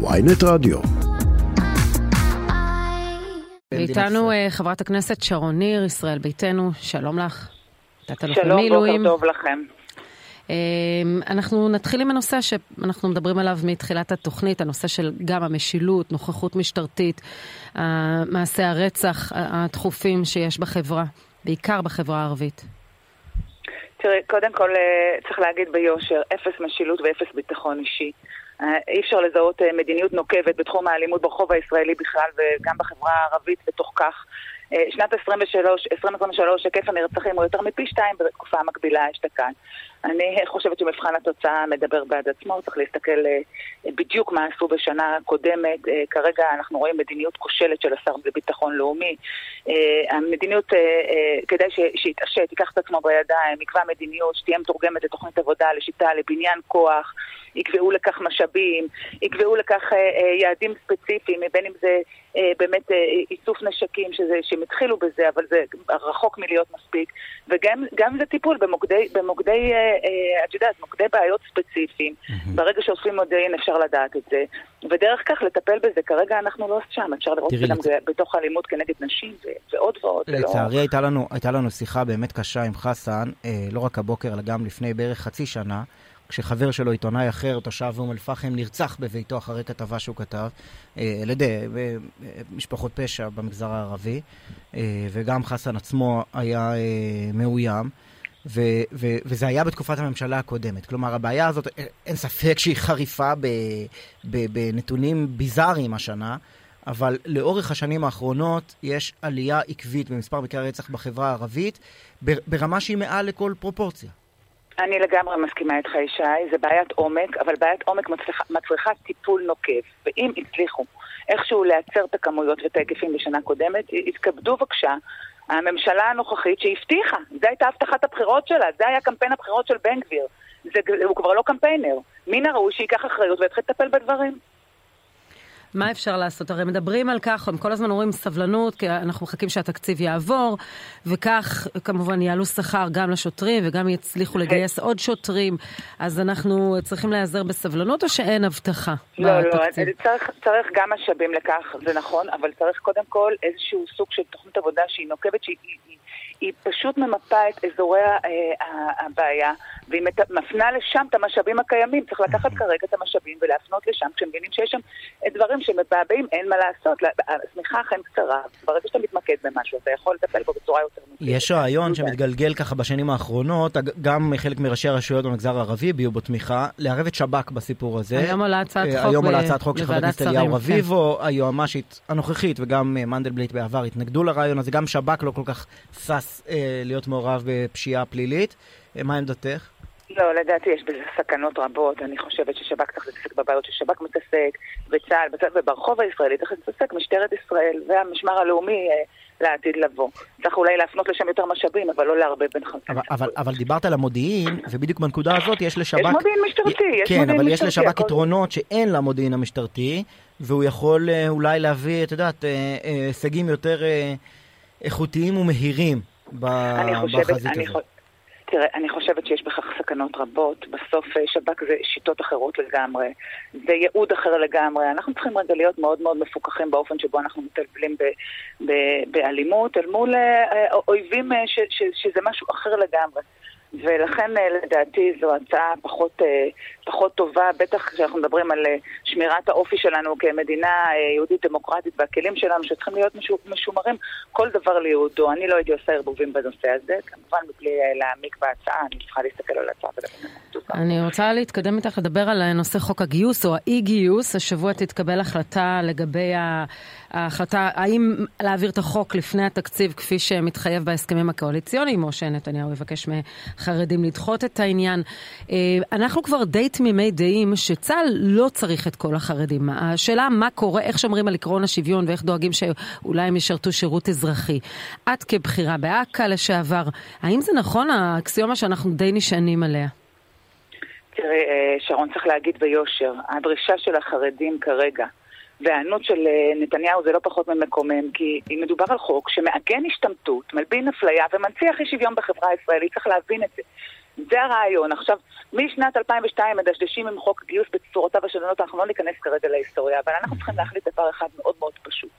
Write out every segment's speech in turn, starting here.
ויינט רדיו. איתנו אה, חברת הכנסת שרון ניר, ישראל ביתנו, שלום לך. שלום, בוקר טוב לכם. אה, אנחנו נתחיל עם הנושא שאנחנו מדברים עליו מתחילת התוכנית, הנושא של גם המשילות, נוכחות משטרתית, מעשי הרצח הדחופים שיש בחברה, בעיקר בחברה הערבית. תראי, קודם כל אה, צריך להגיד ביושר, אפס משילות ואפס ביטחון אישי. אה, אי אפשר לזהות אה, מדיניות נוקבת בתחום האלימות ברחוב הישראלי בכלל וגם בחברה הערבית בתוך כך. שנת 23, 2023 היקף הנרצחים הוא יותר מפי שתיים בתקופה המקבילה אשתקד. אני חושבת שמבחן התוצאה מדבר בעד עצמו, צריך להסתכל אה, בדיוק מה עשו בשנה הקודמת. אה, כרגע אנחנו רואים מדיניות כושלת של השר לביטחון לאומי. אה, המדיניות, כדאי שיתעשת, ייקח את עצמו בידיים, יקבע מדיניות שתהיה מתורגמת לתוכנית עבודה, לשיטה, לבניין כוח, יקבעו לכך משאבים, יקבעו לכך יעדים ספציפיים, בין אם זה באמת איסוף נשקים, שזה, שהם התחילו בזה, אבל זה רחוק מלהיות מספיק, וגם זה טיפול במוקדי, במוקדי אה, את יודעת, מוקדי בעיות ספציפיים. ברגע שאוספים מודיעין אפשר לדעת את זה, ודרך כך לטפל בזה. כרגע אנחנו לא שם, אפשר לראות את זה גם בתוך אלימות כנגד נשים ועוד ועוד. לצערי הייתה לנו, הייתה לנו שיחה באמת קשה עם חסן, אה, לא רק הבוקר, אלא גם לפני בערך חצי שנה. כשחבר שלו, עיתונאי אחר, תושב אום אל-פחם, נרצח בביתו אחרי כתבה שהוא כתב, אה, על ידי משפחות פשע במגזר הערבי, וגם חסן עצמו היה מאוים. ו- ו- וזה היה בתקופת הממשלה הקודמת. כלומר, הבעיה הזאת, אין ספק שהיא חריפה ב- ב- בנתונים ביזאריים השנה, אבל לאורך השנים האחרונות יש עלייה עקבית במספר מקרי הרצח בחברה הערבית, ברמה שהיא מעל לכל פרופורציה. אני לגמרי מסכימה איתך, ישי, זה בעיית עומק, אבל בעיית עומק מצליחה, מצריכה טיפול נוקב. ואם הצליחו איכשהו לייצר את הכמויות ואת ההיקפים בשנה קודמת, יתכבדו בבקשה הממשלה הנוכחית שהבטיחה, זו הייתה הבטחת הבחירות שלה, זה היה קמפיין הבחירות של בן גביר. זה, הוא כבר לא קמפיינר. מן הראוי שייקח אחריות ויתחיל לטפל בדברים. מה אפשר לעשות? הרי מדברים על כך, הם כל הזמן אומרים סבלנות, כי אנחנו מחכים שהתקציב יעבור, וכך כמובן יעלו שכר גם לשוטרים וגם יצליחו כן. לגייס עוד שוטרים. אז אנחנו צריכים להיעזר בסבלנות או שאין הבטחה לא, לא בתקציב? לא, צריך, צריך גם משאבים לכך, זה נכון, אבל צריך קודם כל איזשהו סוג של תוכנית עבודה שהיא נוקבת, שהיא היא פשוט ממפה את אזורי אה, הבעיה, והיא מפנה לשם את המשאבים הקיימים. צריך לקחת כרגע את המשאבים ולהפנות לשם, כשמבינים שיש שם דברים שמבעבעים, אין מה לעשות. השמיכה אכן קצרה, ברגע שאתה מתמקד במשהו, אתה יכול לטפל בו בצורה יותר מורכבת. יש רעיון שמתגלגל ככה בשנים האחרונות, גם חלק מראשי הרשויות במגזר הערבי הביעו בו תמיכה, לערב את שב"כ בסיפור הזה. היום עולה הצעת אה, חוק היום עולה הצעת חוק של חבר הכנסת אליהו רביבו, כן. היועמ"שית הנוכחית וגם אה, מנדלבליט בעבר התנגדו לרעיון הזה, גם שב"כ לא כל כך שש אה, להיות מעורב בפשיעה פלילית. אה, מה עמדתך? לא, לדעתי יש בזה סכנות רבות. אני חושבת ששב"כ צריך להתעסק בבעיות ששב"כ מתעסק, וצה"ל, וברחוב הישראלי צריך להתעסק משטרת ישראל והמשמר הלאומי אה, לעתיד לבוא. צריך אולי להפנות לשם יותר משאבים, אבל לא לערבב בין חלקים. אבל, אבל, אבל דיברת על המודיעין, ובדיוק בנקודה הזאת יש לשב"כ... יש מודיעין משטרתי, יש כן, מודיעין אבל יש לשב"כ יתרונות שאין למודיעין המשטרתי, והוא יכול אולי להביא, את יודעת, הישגים יותר איכותיים ומהירים. בחזית הזאת? תראה, אני חושבת שיש בכך סכנות רבות. בסוף אה, שב"כ זה שיטות אחרות לגמרי, זה ייעוד אחר לגמרי. אנחנו צריכים רגע להיות מאוד מאוד מפוקחים באופן שבו אנחנו מטלטלים באלימות אל מול אה, אה, אויבים ש, ש, שזה משהו אחר לגמרי. ולכן אה, לדעתי זו הצעה פחות, אה, פחות טובה, בטח כשאנחנו מדברים על אה, שמירת האופי שלנו כמדינה יהודית דמוקרטית והכלים שלנו שצריכים להיות משומרים כל דבר ליהודו. אני לא הייתי עושה ערבובים בנושא הזה, כמובן מבלי להעמיק בהצעה, אני צריכה להסתכל על ההצעה אני רוצה להתקדם איתך לדבר על נושא חוק הגיוס או האי-גיוס. השבוע תתקבל החלטה לגבי ההחלטה האם להעביר את החוק לפני התקציב כפי שמתחייב בהסכמים הקואליציוניים, או שנתניהו יבקש חרדים לדחות את העניין. אה, אנחנו כבר די תמימי דעים שצה"ל לא צריך את כל החרדים. השאלה מה קורה, איך שומרים על עקרון השוויון ואיך דואגים שאולי הם ישרתו שירות אזרחי. את כבחירה באכ"א לשעבר, האם זה נכון האקסיומה שאנחנו די נשענים עליה? תראה, אה, שרון צריך להגיד ביושר, הדרישה של החרדים כרגע וההיענות של אה, נתניהו זה לא פחות ממקומם, כי אם מדובר על חוק שמעגן השתמטות, מלבין אפליה ומנציח אי שוויון בחברה הישראלית, צריך להבין את זה. זה הרעיון. עכשיו, משנת 2002 מדשדשים עם חוק גיוס בצורותיו השונות, אנחנו לא ניכנס כרגע להיסטוריה, אבל אנחנו צריכים להחליט דבר אחד מאוד מאוד פשוט.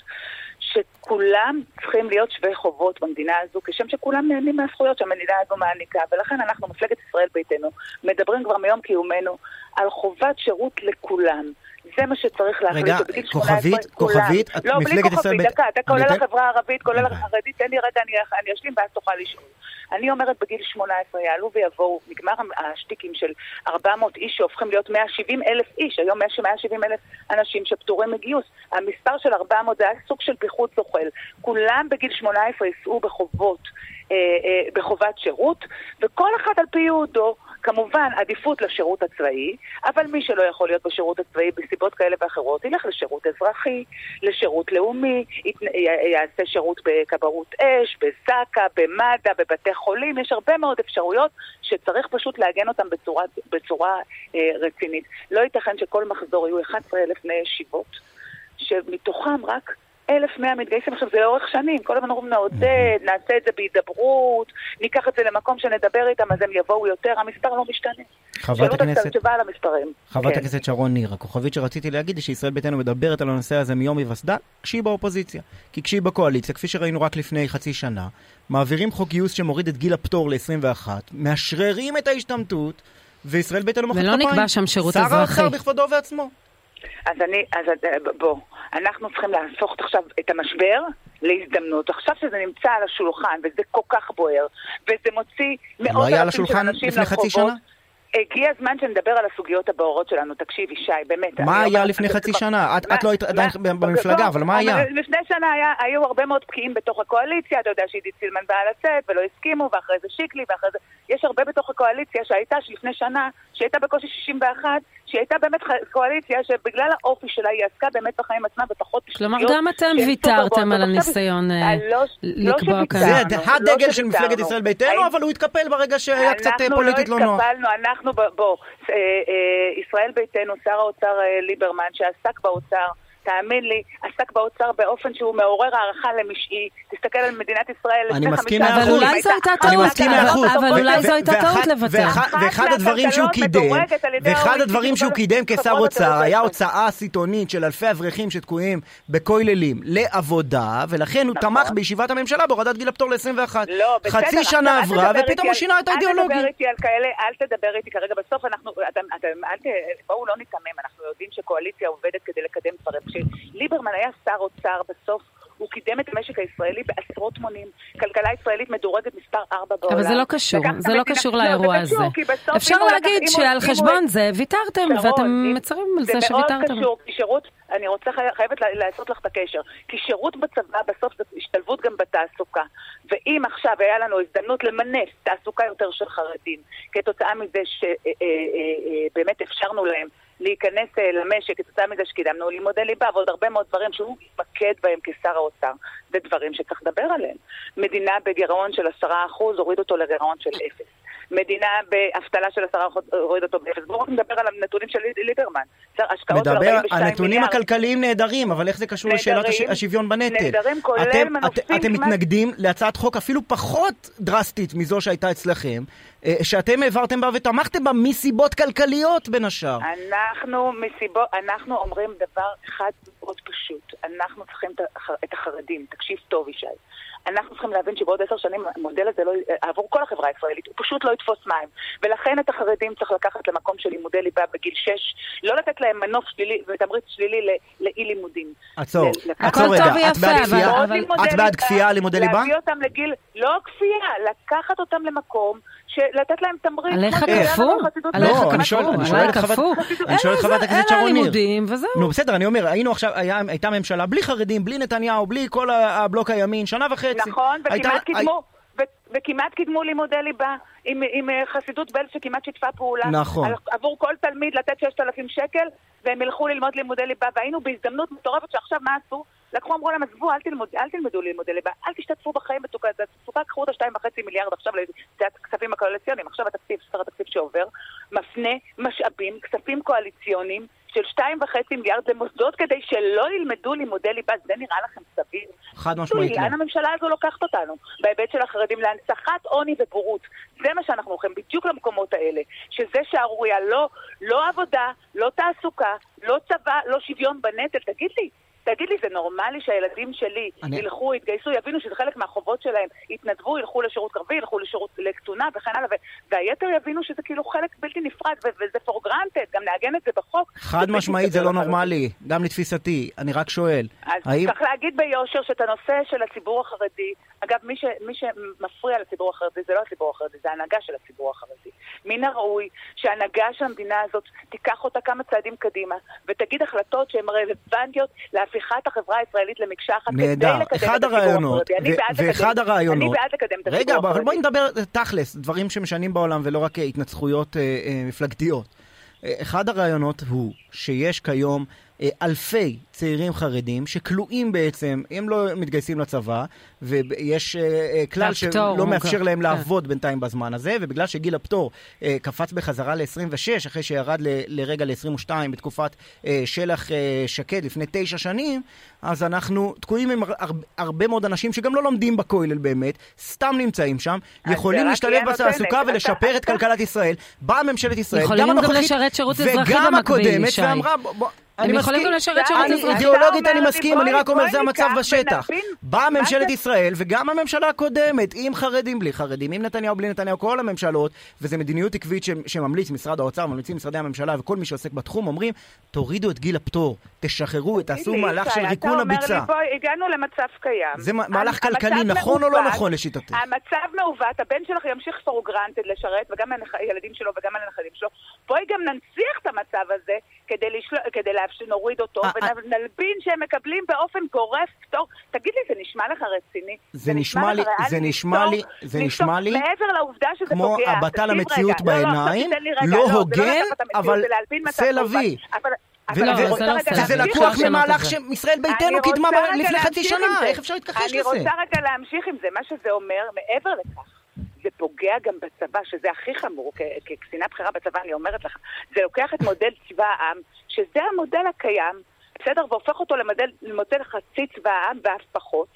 שכולם צריכים להיות שווי חובות במדינה הזו, כשם שכולם נהנים מהזכויות שהמדינה הזו מעניקה, ולכן אנחנו, מפלגת ישראל ביתנו, מדברים כבר מיום קיומנו על חובת שירות לכולם. זה מה שצריך להחליט. רגע, כוכבית, כוכבית, את לא, בלי כוכבית, דקה, אתה כולל החברה הערבית, כולל החרדית, תן לי רגע, אני אשלים ואז תוכל לשאול. אני אומרת בגיל 18 יעלו ויבואו, נגמר השטיקים של 400 איש שהופכים להיות 170 אלף איש, היום 170 אלף אנשים שפטורים מגיוס. המספר של 400 זה היה סוג של פיחות זוחל. כולם בגיל 18 ייסעו בחובות, אה, אה, בחובת שירות, וכל אחד על פי ייעודו. כמובן, עדיפות לשירות הצבאי, אבל מי שלא יכול להיות בשירות הצבאי בסיבות כאלה ואחרות, ילך לשירות אזרחי, לשירות לאומי, יעשה שירות בכבאות אש, בזק"א, במד"א, בבתי חולים, יש הרבה מאוד אפשרויות שצריך פשוט לעגן אותן בצורה, בצורה אה, רצינית. לא ייתכן שכל מחזור יהיו 11,000 בני ישיבות, שמתוכם רק 1,100 מתגייסים. עכשיו, זה לאורך שנים, כל הזמן אומרים נעודד, נעשה את זה בהידברות, ניקח את זה למקום שנדבר איתם, אז הם יבואו יותר, המספר לא משתנה. חברת הכנסת... תשובה על המספרים. חברת כן. הכנסת שרון ניר, הכוכבית שרציתי להגיד היא שישראל ביתנו מדברת על הנושא הזה מיום היווסדה, כשהיא באופוזיציה. כי כשהיא בקואליציה, כפי שראינו רק לפני חצי שנה, מעבירים חוק גיוס שמוריד את גיל הפטור ל-21, מאשררים את ההשתמטות, וישראל ביתנו מחאת כפיים. ולא נקבע שם שירות אזרחי. שר האוצר בכבודו ובעצמו. אז אני, אז בוא, אנחנו צריכים להפוך עכשיו את המשבר להזדמנות. עכשיו שזה נמצא על השולחן, וזה כל כך בוער, וזה מוציא מאות אלפים של אנשים לרחובות. הגיע הזמן שנדבר על הסוגיות הבוערות שלנו. תקשיב, ישי, באמת. מה היה לפני חצי שנה? את לא היית עדיין במפלגה, אבל מה היה? לפני שנה היו הרבה מאוד בקיאים בתוך הקואליציה, אתה יודע שעידית סילמן באה לצאת ולא הסכימו, ואחרי זה שיקלי, ואחרי זה... יש הרבה בתוך הקואליציה שהייתה לפני שנה, שהייתה בקושי 61, שהיא הייתה באמת קואליציה שבגלל האופי שלה היא עסקה באמת בחיים עצמם ופחות כלומר, גם אתם ויתרתם על הניסיון אה, לא- לא לקבוע כאן. זה הדגל לא של מפלגת ישראל ביתנו, אבל הוא התקפל ברגע שהיה קצת פוליטית לא נוח. אנחנו לא התקפלנו, אנחנו, בוא, אה, אה, ישראל ביתנו, שר האוצר ליברמן, שעסק באוצר, תאמין לי, עסק באוצר באופן שהוא מעורר הערכה למשעי. תסתכל על מדינת ישראל. אני מסכים מאה אחוז. אבל אולי זו הייתה טעות. אבל אולי זו הייתה טעות לוותר. ואחד הדברים שהוא קידם, ואחד הדברים שהוא קידם כשר אוצר, היה הוצאה סיטונית של אלפי אברכים שתקועים בכוללים לעבודה, ולכן הוא תמך נכון. בישיבת הממשלה בהורדת גיל הפטור ל-21. לא, חצי שנה עברה, ופתאום הוא שינה את האידיאולוגיה. אל תדבר איתי על כאלה, אל תדבר איתי כרגע. בסוף אנחנו, בואו לא ניתמם, אנחנו יודעים שקואליציה עובדת כדי לקדם דברים. כשליברמן היה שר אוצר בסוף הוא קידם את המשק הישראלי בעשרות מונים. כלכלה ישראלית מדורגת מספר 4 בעולם. אבל זה לא קשור, זה לא קשור לאירוע הזה. אפשר להגיד שעל חשבון זה ויתרתם, ואתם מצרים על זה שוויתרתם. זה מאוד קשור, כי שירות, אני רוצה, חייבת לעשות לך את הקשר. כי שירות בצבא בסוף זה השתלבות גם בתעסוקה. ואם עכשיו היה לנו הזדמנות למנף תעסוקה יותר של חרדים, כתוצאה מזה שבאמת אפשרנו להם להיכנס אה, למשק כתוצאה מזה שקידמנו לימודי ליבה ועוד הרבה מאוד דברים שהוא מתמקד בהם כשר האוצר. זה דברים שצריך לדבר עליהם. מדינה בגירעון של עשרה אחוז, הוריד אותו לגירעון של אפס. מדינה באבטלה של עשרה אחוז, הוריד אותו באפס. בואו נדבר על הנתונים של ליברמן. השקעות של 42 מיליארד. הנתונים הכלכליים נהדרים, אבל איך זה קשור לשאלת השוויון בנטל? נהדרים, כולל מנופים. אתם מתנגדים להצעת חוק אפילו פחות דרסטית מזו שהייתה אצלכם, אה, שאתם העברתם בה ותמכתם בה מסיבות כלכליות בין השאר. אנחנו מסיבות, אנחנו אומרים דבר אחד מאוד פשוט. אנחנו צריכים את החרדים, תקשיב טוב ישי. אנחנו צריכים להבין שבעוד עשר שנים המודל הזה לא, עבור כל החברה הישראלית, הוא פשוט לא יתפוס מים. ולכן את החרדים צריך לקחת למקום של לימודי ליבה בגיל שש, לא לתת להם מנוף שלילי ותמריץ שלילי לאי לימודים. עצור, עצור רגע, את בעד כפייה על לימודי ליבה? להביא אותם לגיל, לא כפייה, לקחת אותם למקום לתת להם תמריץ. עליך כפו? עליך כפו? אני שואל את חברת הכנסת שרון ניר. אלה לימודים וזהו. נו בסדר, אני אומר, היינו עכשיו, הייתה ממשלה בלי חרדים, בלי נתניהו, בלי כל הבלוק הימין, שנה וחצי. נכון, וכמעט קידמו. וכמעט קידמו לימודי ליבה עם, עם חסידות בל שכמעט שיתפה פעולה. נכון. עבור כל תלמיד לתת 6,000 שקל, והם ילכו ללמוד לימודי ליבה, והיינו בהזדמנות מטורפת שעכשיו מה עשו? לקחו, אמרו להם, עזבו, אל תלמדו, אל תלמדו לימודי ליבה, אל תשתתפו בחיים בתעסוקה, קחו את ה-2.5 מיליארד עכשיו לכספים הקואליציוניים, עכשיו התקציב, שר התקציב שעובר, מפנה משאבים, כספים קואליציוניים של 2.5 מיליארד למוסדות כדי שלא ילמדו לימודי ליבה, זה נראה לכם סביר? חד משמעית. לאן הממשלה הזו לוקחת אותנו? בהיבט של החרדים להנצחת עוני ובורות. זה מה שאנחנו הולכים, בדיוק למקומות האלה. שזה שערורייה, לא, לא עבודה, לא תעסוקה, לא צבא, לא שוויון בנטל. תגיד לי, תגיד לי, זה נורמלי שהילדים שלי אני... ילכו, יתגייסו, יבינו שזה חלק מהחובות שלהם, יתנדבו, ילכו לשירות קרבי, ילכו לשירות לקצונה וכן הלאה, והיתר יבינו שזה כאילו חלק בלתי נפרד, וזה for granted, גם נעגן את זה בחוק. חד משמעית זה לא נורמלי, גם לתפיסתי, אני רק שואל. אז האם... צריך להגיד ביושר שאת הנושא של הציבור החרדי, אגב, מי, ש, מי שמפריע לציבור החרדי זה לא הציבור החרדי, זה ההנהגה של הציבור החרדי. מן הראוי שההנהגה של המדינה הזאת תיקח אותה כמה צעדים קדימה, ותגיד החלטות שהן רלוונטיות להפיכת החברה הישראלית למקשה אחת כדי לקדם את הציבור החרדי. ואחד הרעיונות... אני בעד לקדם את הציבור החרדי. רגע, אבל בואי נדבר תכלס, דברים שמשנים בעולם ולא רק התנצחויות אה, אה, מפלגתיות. אה, אחד הרעיונות הוא שיש כיום אלפי צעירים חרדים שכלואים בעצם, הם לא מתגייסים לצבא, ויש uh, כלל שלא מאפשר להם כן. לעבוד בינתיים בזמן הזה, ובגלל שגיל הפטור uh, קפץ בחזרה ל-26, אחרי שירד ל- לרגע ל-22 בתקופת uh, שלח uh, שקד לפני תשע שנים, אז אנחנו תקועים עם הר- הרבה מאוד אנשים שגם לא לומדים בכולל באמת, סתם נמצאים שם, יכולים להשתלב בתעסוקה ולשפר את כלכלת ישראל. באה ממשלת ישראל, גם הנוכחית וגם הקודמת, ואמרה... הם יכולים גם לשרת שירות אזרחי. אידיאולוגית אני מסכים, אני רק אומר זה המצב בשטח. באה ממשלת ישראל וגם הממשלה הקודמת, עם חרדים בלי חרדים, עם נתניהו בלי נתניהו, כל הממשלות, וזו מדיניות עקבית שממליץ משרד האוצר, ממליצים משרדי הממשלה וכל מי שעוסק בתחום, אומרים, תורידו את גיל הפטור, תשחררו, תעשו מהלך של ריקון הביצה. אתה אומר לי, הגענו למצב קיים. זה מהלך כלכלי נכון או לא נכון לשיטתך? המצב מעוות, הבן שלך ימשיך for granted לשרת, וגם הילדים שלו וגם הנכדים שלו. בואי גם ננציח את המצב הזה כדי שנוריד אותו, אה, אה. ונלבין שהם מקבלים באופן גורף פטור. תגיד לי, זה נשמע לך רציני? זה נשמע לי, זה נשמע לי, זה נשמע לי, מעבר לעובדה שזה כמו הבטה למציאות בעיניים, לא, לא הוגן, אבל זה לביא. וזה לקוח ממהלך שישראל ביתנו קידמה לפני חצי שנה, איך אפשר להתכחש לזה? אני רוצה רגע להמשיך עם זה, מה שזה אומר, מעבר לכך. פוגע גם בצבא, שזה הכי חמור, כקצינה בכירה בצבא, אני אומרת לך. זה לוקח את מודל צבא העם, שזה המודל הקיים, בסדר? והופך אותו למודל, למודל חצי צבא העם ואף פחות.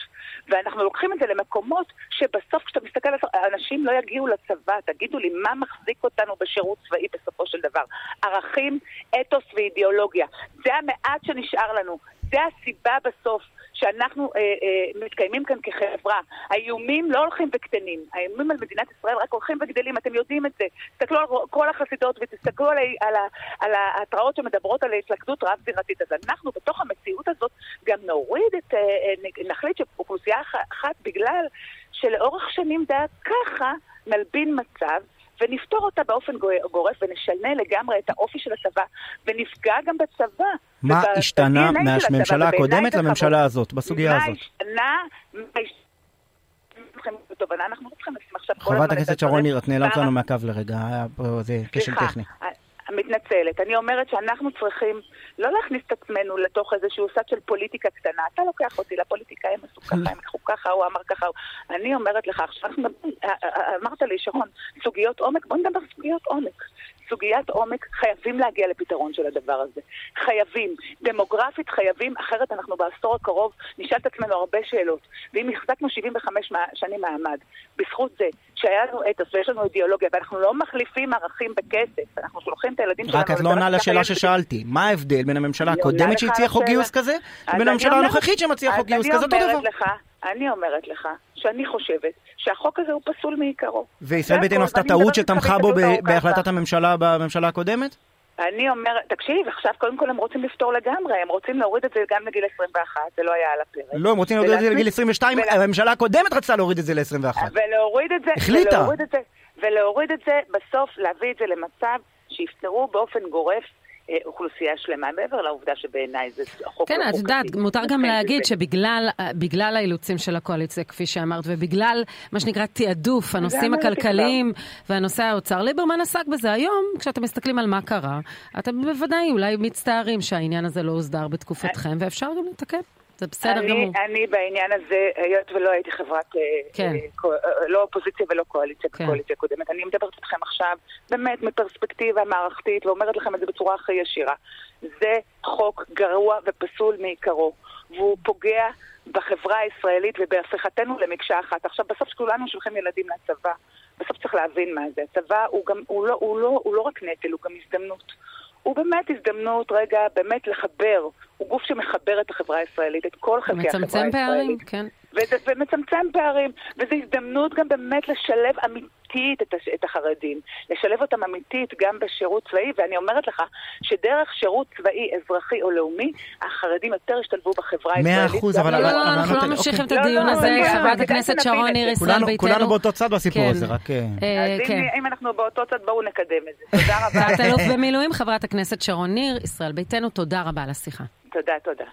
ואנחנו לוקחים את זה למקומות שבסוף כשאתה מסתכל אנשים לא יגיעו לצבא, תגידו לי, מה מחזיק אותנו בשירות צבאי בסופו של דבר? ערכים, אתוס ואידיאולוגיה. זה המעט שנשאר לנו. זה הסיבה בסוף שאנחנו אה, אה, מתקיימים כאן כחברה. האיומים לא הולכים וקטנים, האיומים על מדינת ישראל רק הולכים וגדלים, אתם יודעים את זה. תסתכלו על כל החסידות ותסתכלו על, על, על ההתראות שמדברות על התלכדות רב-זירתית. אז אנחנו בתוך המציאות הזאת גם נוריד את, אה, אה נחליט שאוכלוסייה אחת בגלל שלאורך שנים דעת ככה נלבין מצב ונפתור אותה באופן גורף ונשנה לגמרי את האופי של הצבא ונפגע גם בצבא. מה השתנה מהממשלה הקודמת לממשלה הזאת, בסוגיה הזאת? מה השתנה? חברת הכנסת שרון ניר, את נעלמת לנו מהקו לרגע, פה איזה כשל טכני. מתנצלת. אני אומרת שאנחנו צריכים לא להכניס את עצמנו לתוך איזשהו סד של פוליטיקה קטנה. אתה לוקח אותי לפוליטיקה, הם עשו ככה, הם לקחו ככה, הוא אמר ככה. אני אומרת לך, עכשיו אה, אה, אה, אמרת לי, שרון, סוגיות עומק, בוא נדבר סוגיות עומק. סוגיית עומק, חייבים להגיע לפתרון של הדבר הזה. חייבים. דמוגרפית חייבים, אחרת אנחנו בעשור הקרוב נשאל את עצמנו הרבה שאלות. ואם החזקנו 75 שנים מעמד, בזכות זה שהיה לנו אתוס ויש לנו אידיאולוגיה, ואנחנו לא מחליפים ערכים בכסף, אנחנו שולחים את הילדים שלנו... רק את לא עונה לשאלה ששאלתי. מה ההבדל בין הממשלה הקודמת שהציעה חוק גיוס כזה, לבין הממשלה הנוכחית שמציעה חוק גיוס כזה, אותו דבר? אני אומרת לך שאני חושבת שהחוק הזה הוא פסול מעיקרו. וישראל ביתנו עשתה טעות שתמכה בו בהחלטת הממשלה בממשלה הקודמת? אני אומרת, תקשיב, עכשיו קודם כל הם רוצים לפתור לגמרי, הם רוצים להוריד את זה גם לגיל 21, זה לא היה על הפרק. לא, הם רוצים להוריד את זה לגיל 22, הממשלה הקודמת רצתה להוריד את זה ל-21. ולהוריד את זה, החליטה. ולהוריד את זה, בסוף להביא את זה למצב שיפתרו באופן גורף אוכלוסייה שלמה, מעבר לעובדה שבעיניי זה חוק כן, את יודעת, מותר גם להגיד שבגלל האילוצים של הקואליציה, כפי שאמרת, ובגלל מה שנקרא תעדוף, הנושאים הכלכליים והנושא האוצר, ליברמן עסק בזה. היום, כשאתם מסתכלים על מה קרה, אתם בוודאי אולי מצטערים שהעניין הזה לא הוסדר בתקופתכם, ואפשר גם לתקן. זה בסדר אני, גמור. אני בעניין הזה, היות ולא הייתי חברת, אה, כן. אה, אה, לא אופוזיציה ולא קואליציה, כן. קואליציה קודמת, אני מדברת איתכם עכשיו באמת מפרספקטיבה מערכתית ואומרת לכם את זה בצורה הכי ישירה. זה חוק גרוע ופסול מעיקרו. והוא פוגע בחברה הישראלית ובהפיכתנו למקשה אחת. עכשיו, בסוף כולנו שולחים ילדים לצבא. בסוף צריך להבין מה זה. הצבא הוא, גם, הוא, לא, הוא, לא, הוא לא רק נטל, הוא גם הזדמנות. הוא באמת הזדמנות רגע באמת לחבר, הוא גוף שמחבר את החברה הישראלית, את כל חלקי החברה הישראלית. מצמצם פערים, כן. ומצמצם פערים, וזו הזדמנות גם באמת לשלב אמיתית את, הש, את החרדים, לשלב אותם אמיתית גם בשירות צבאי, ואני אומרת לך שדרך שירות צבאי, אזרחי או לאומי, החרדים יותר השתלבו בחברה הישראלית. מאה אחוז, אבל... לא, לא, לא, אנחנו לא ממשיכים את הדיון הזה, חברת הכנסת שרון ניר, ישראל ביתנו. כולנו באותו צד בסיפור הזה, רק... אז אם אנחנו באותו צד, בואו נקדם את זה. תודה רבה. תת-אלוף במילואים, חברת הכנסת שרון ניר, ישראל ביתנו, תודה רבה על השיחה. תודה, תודה.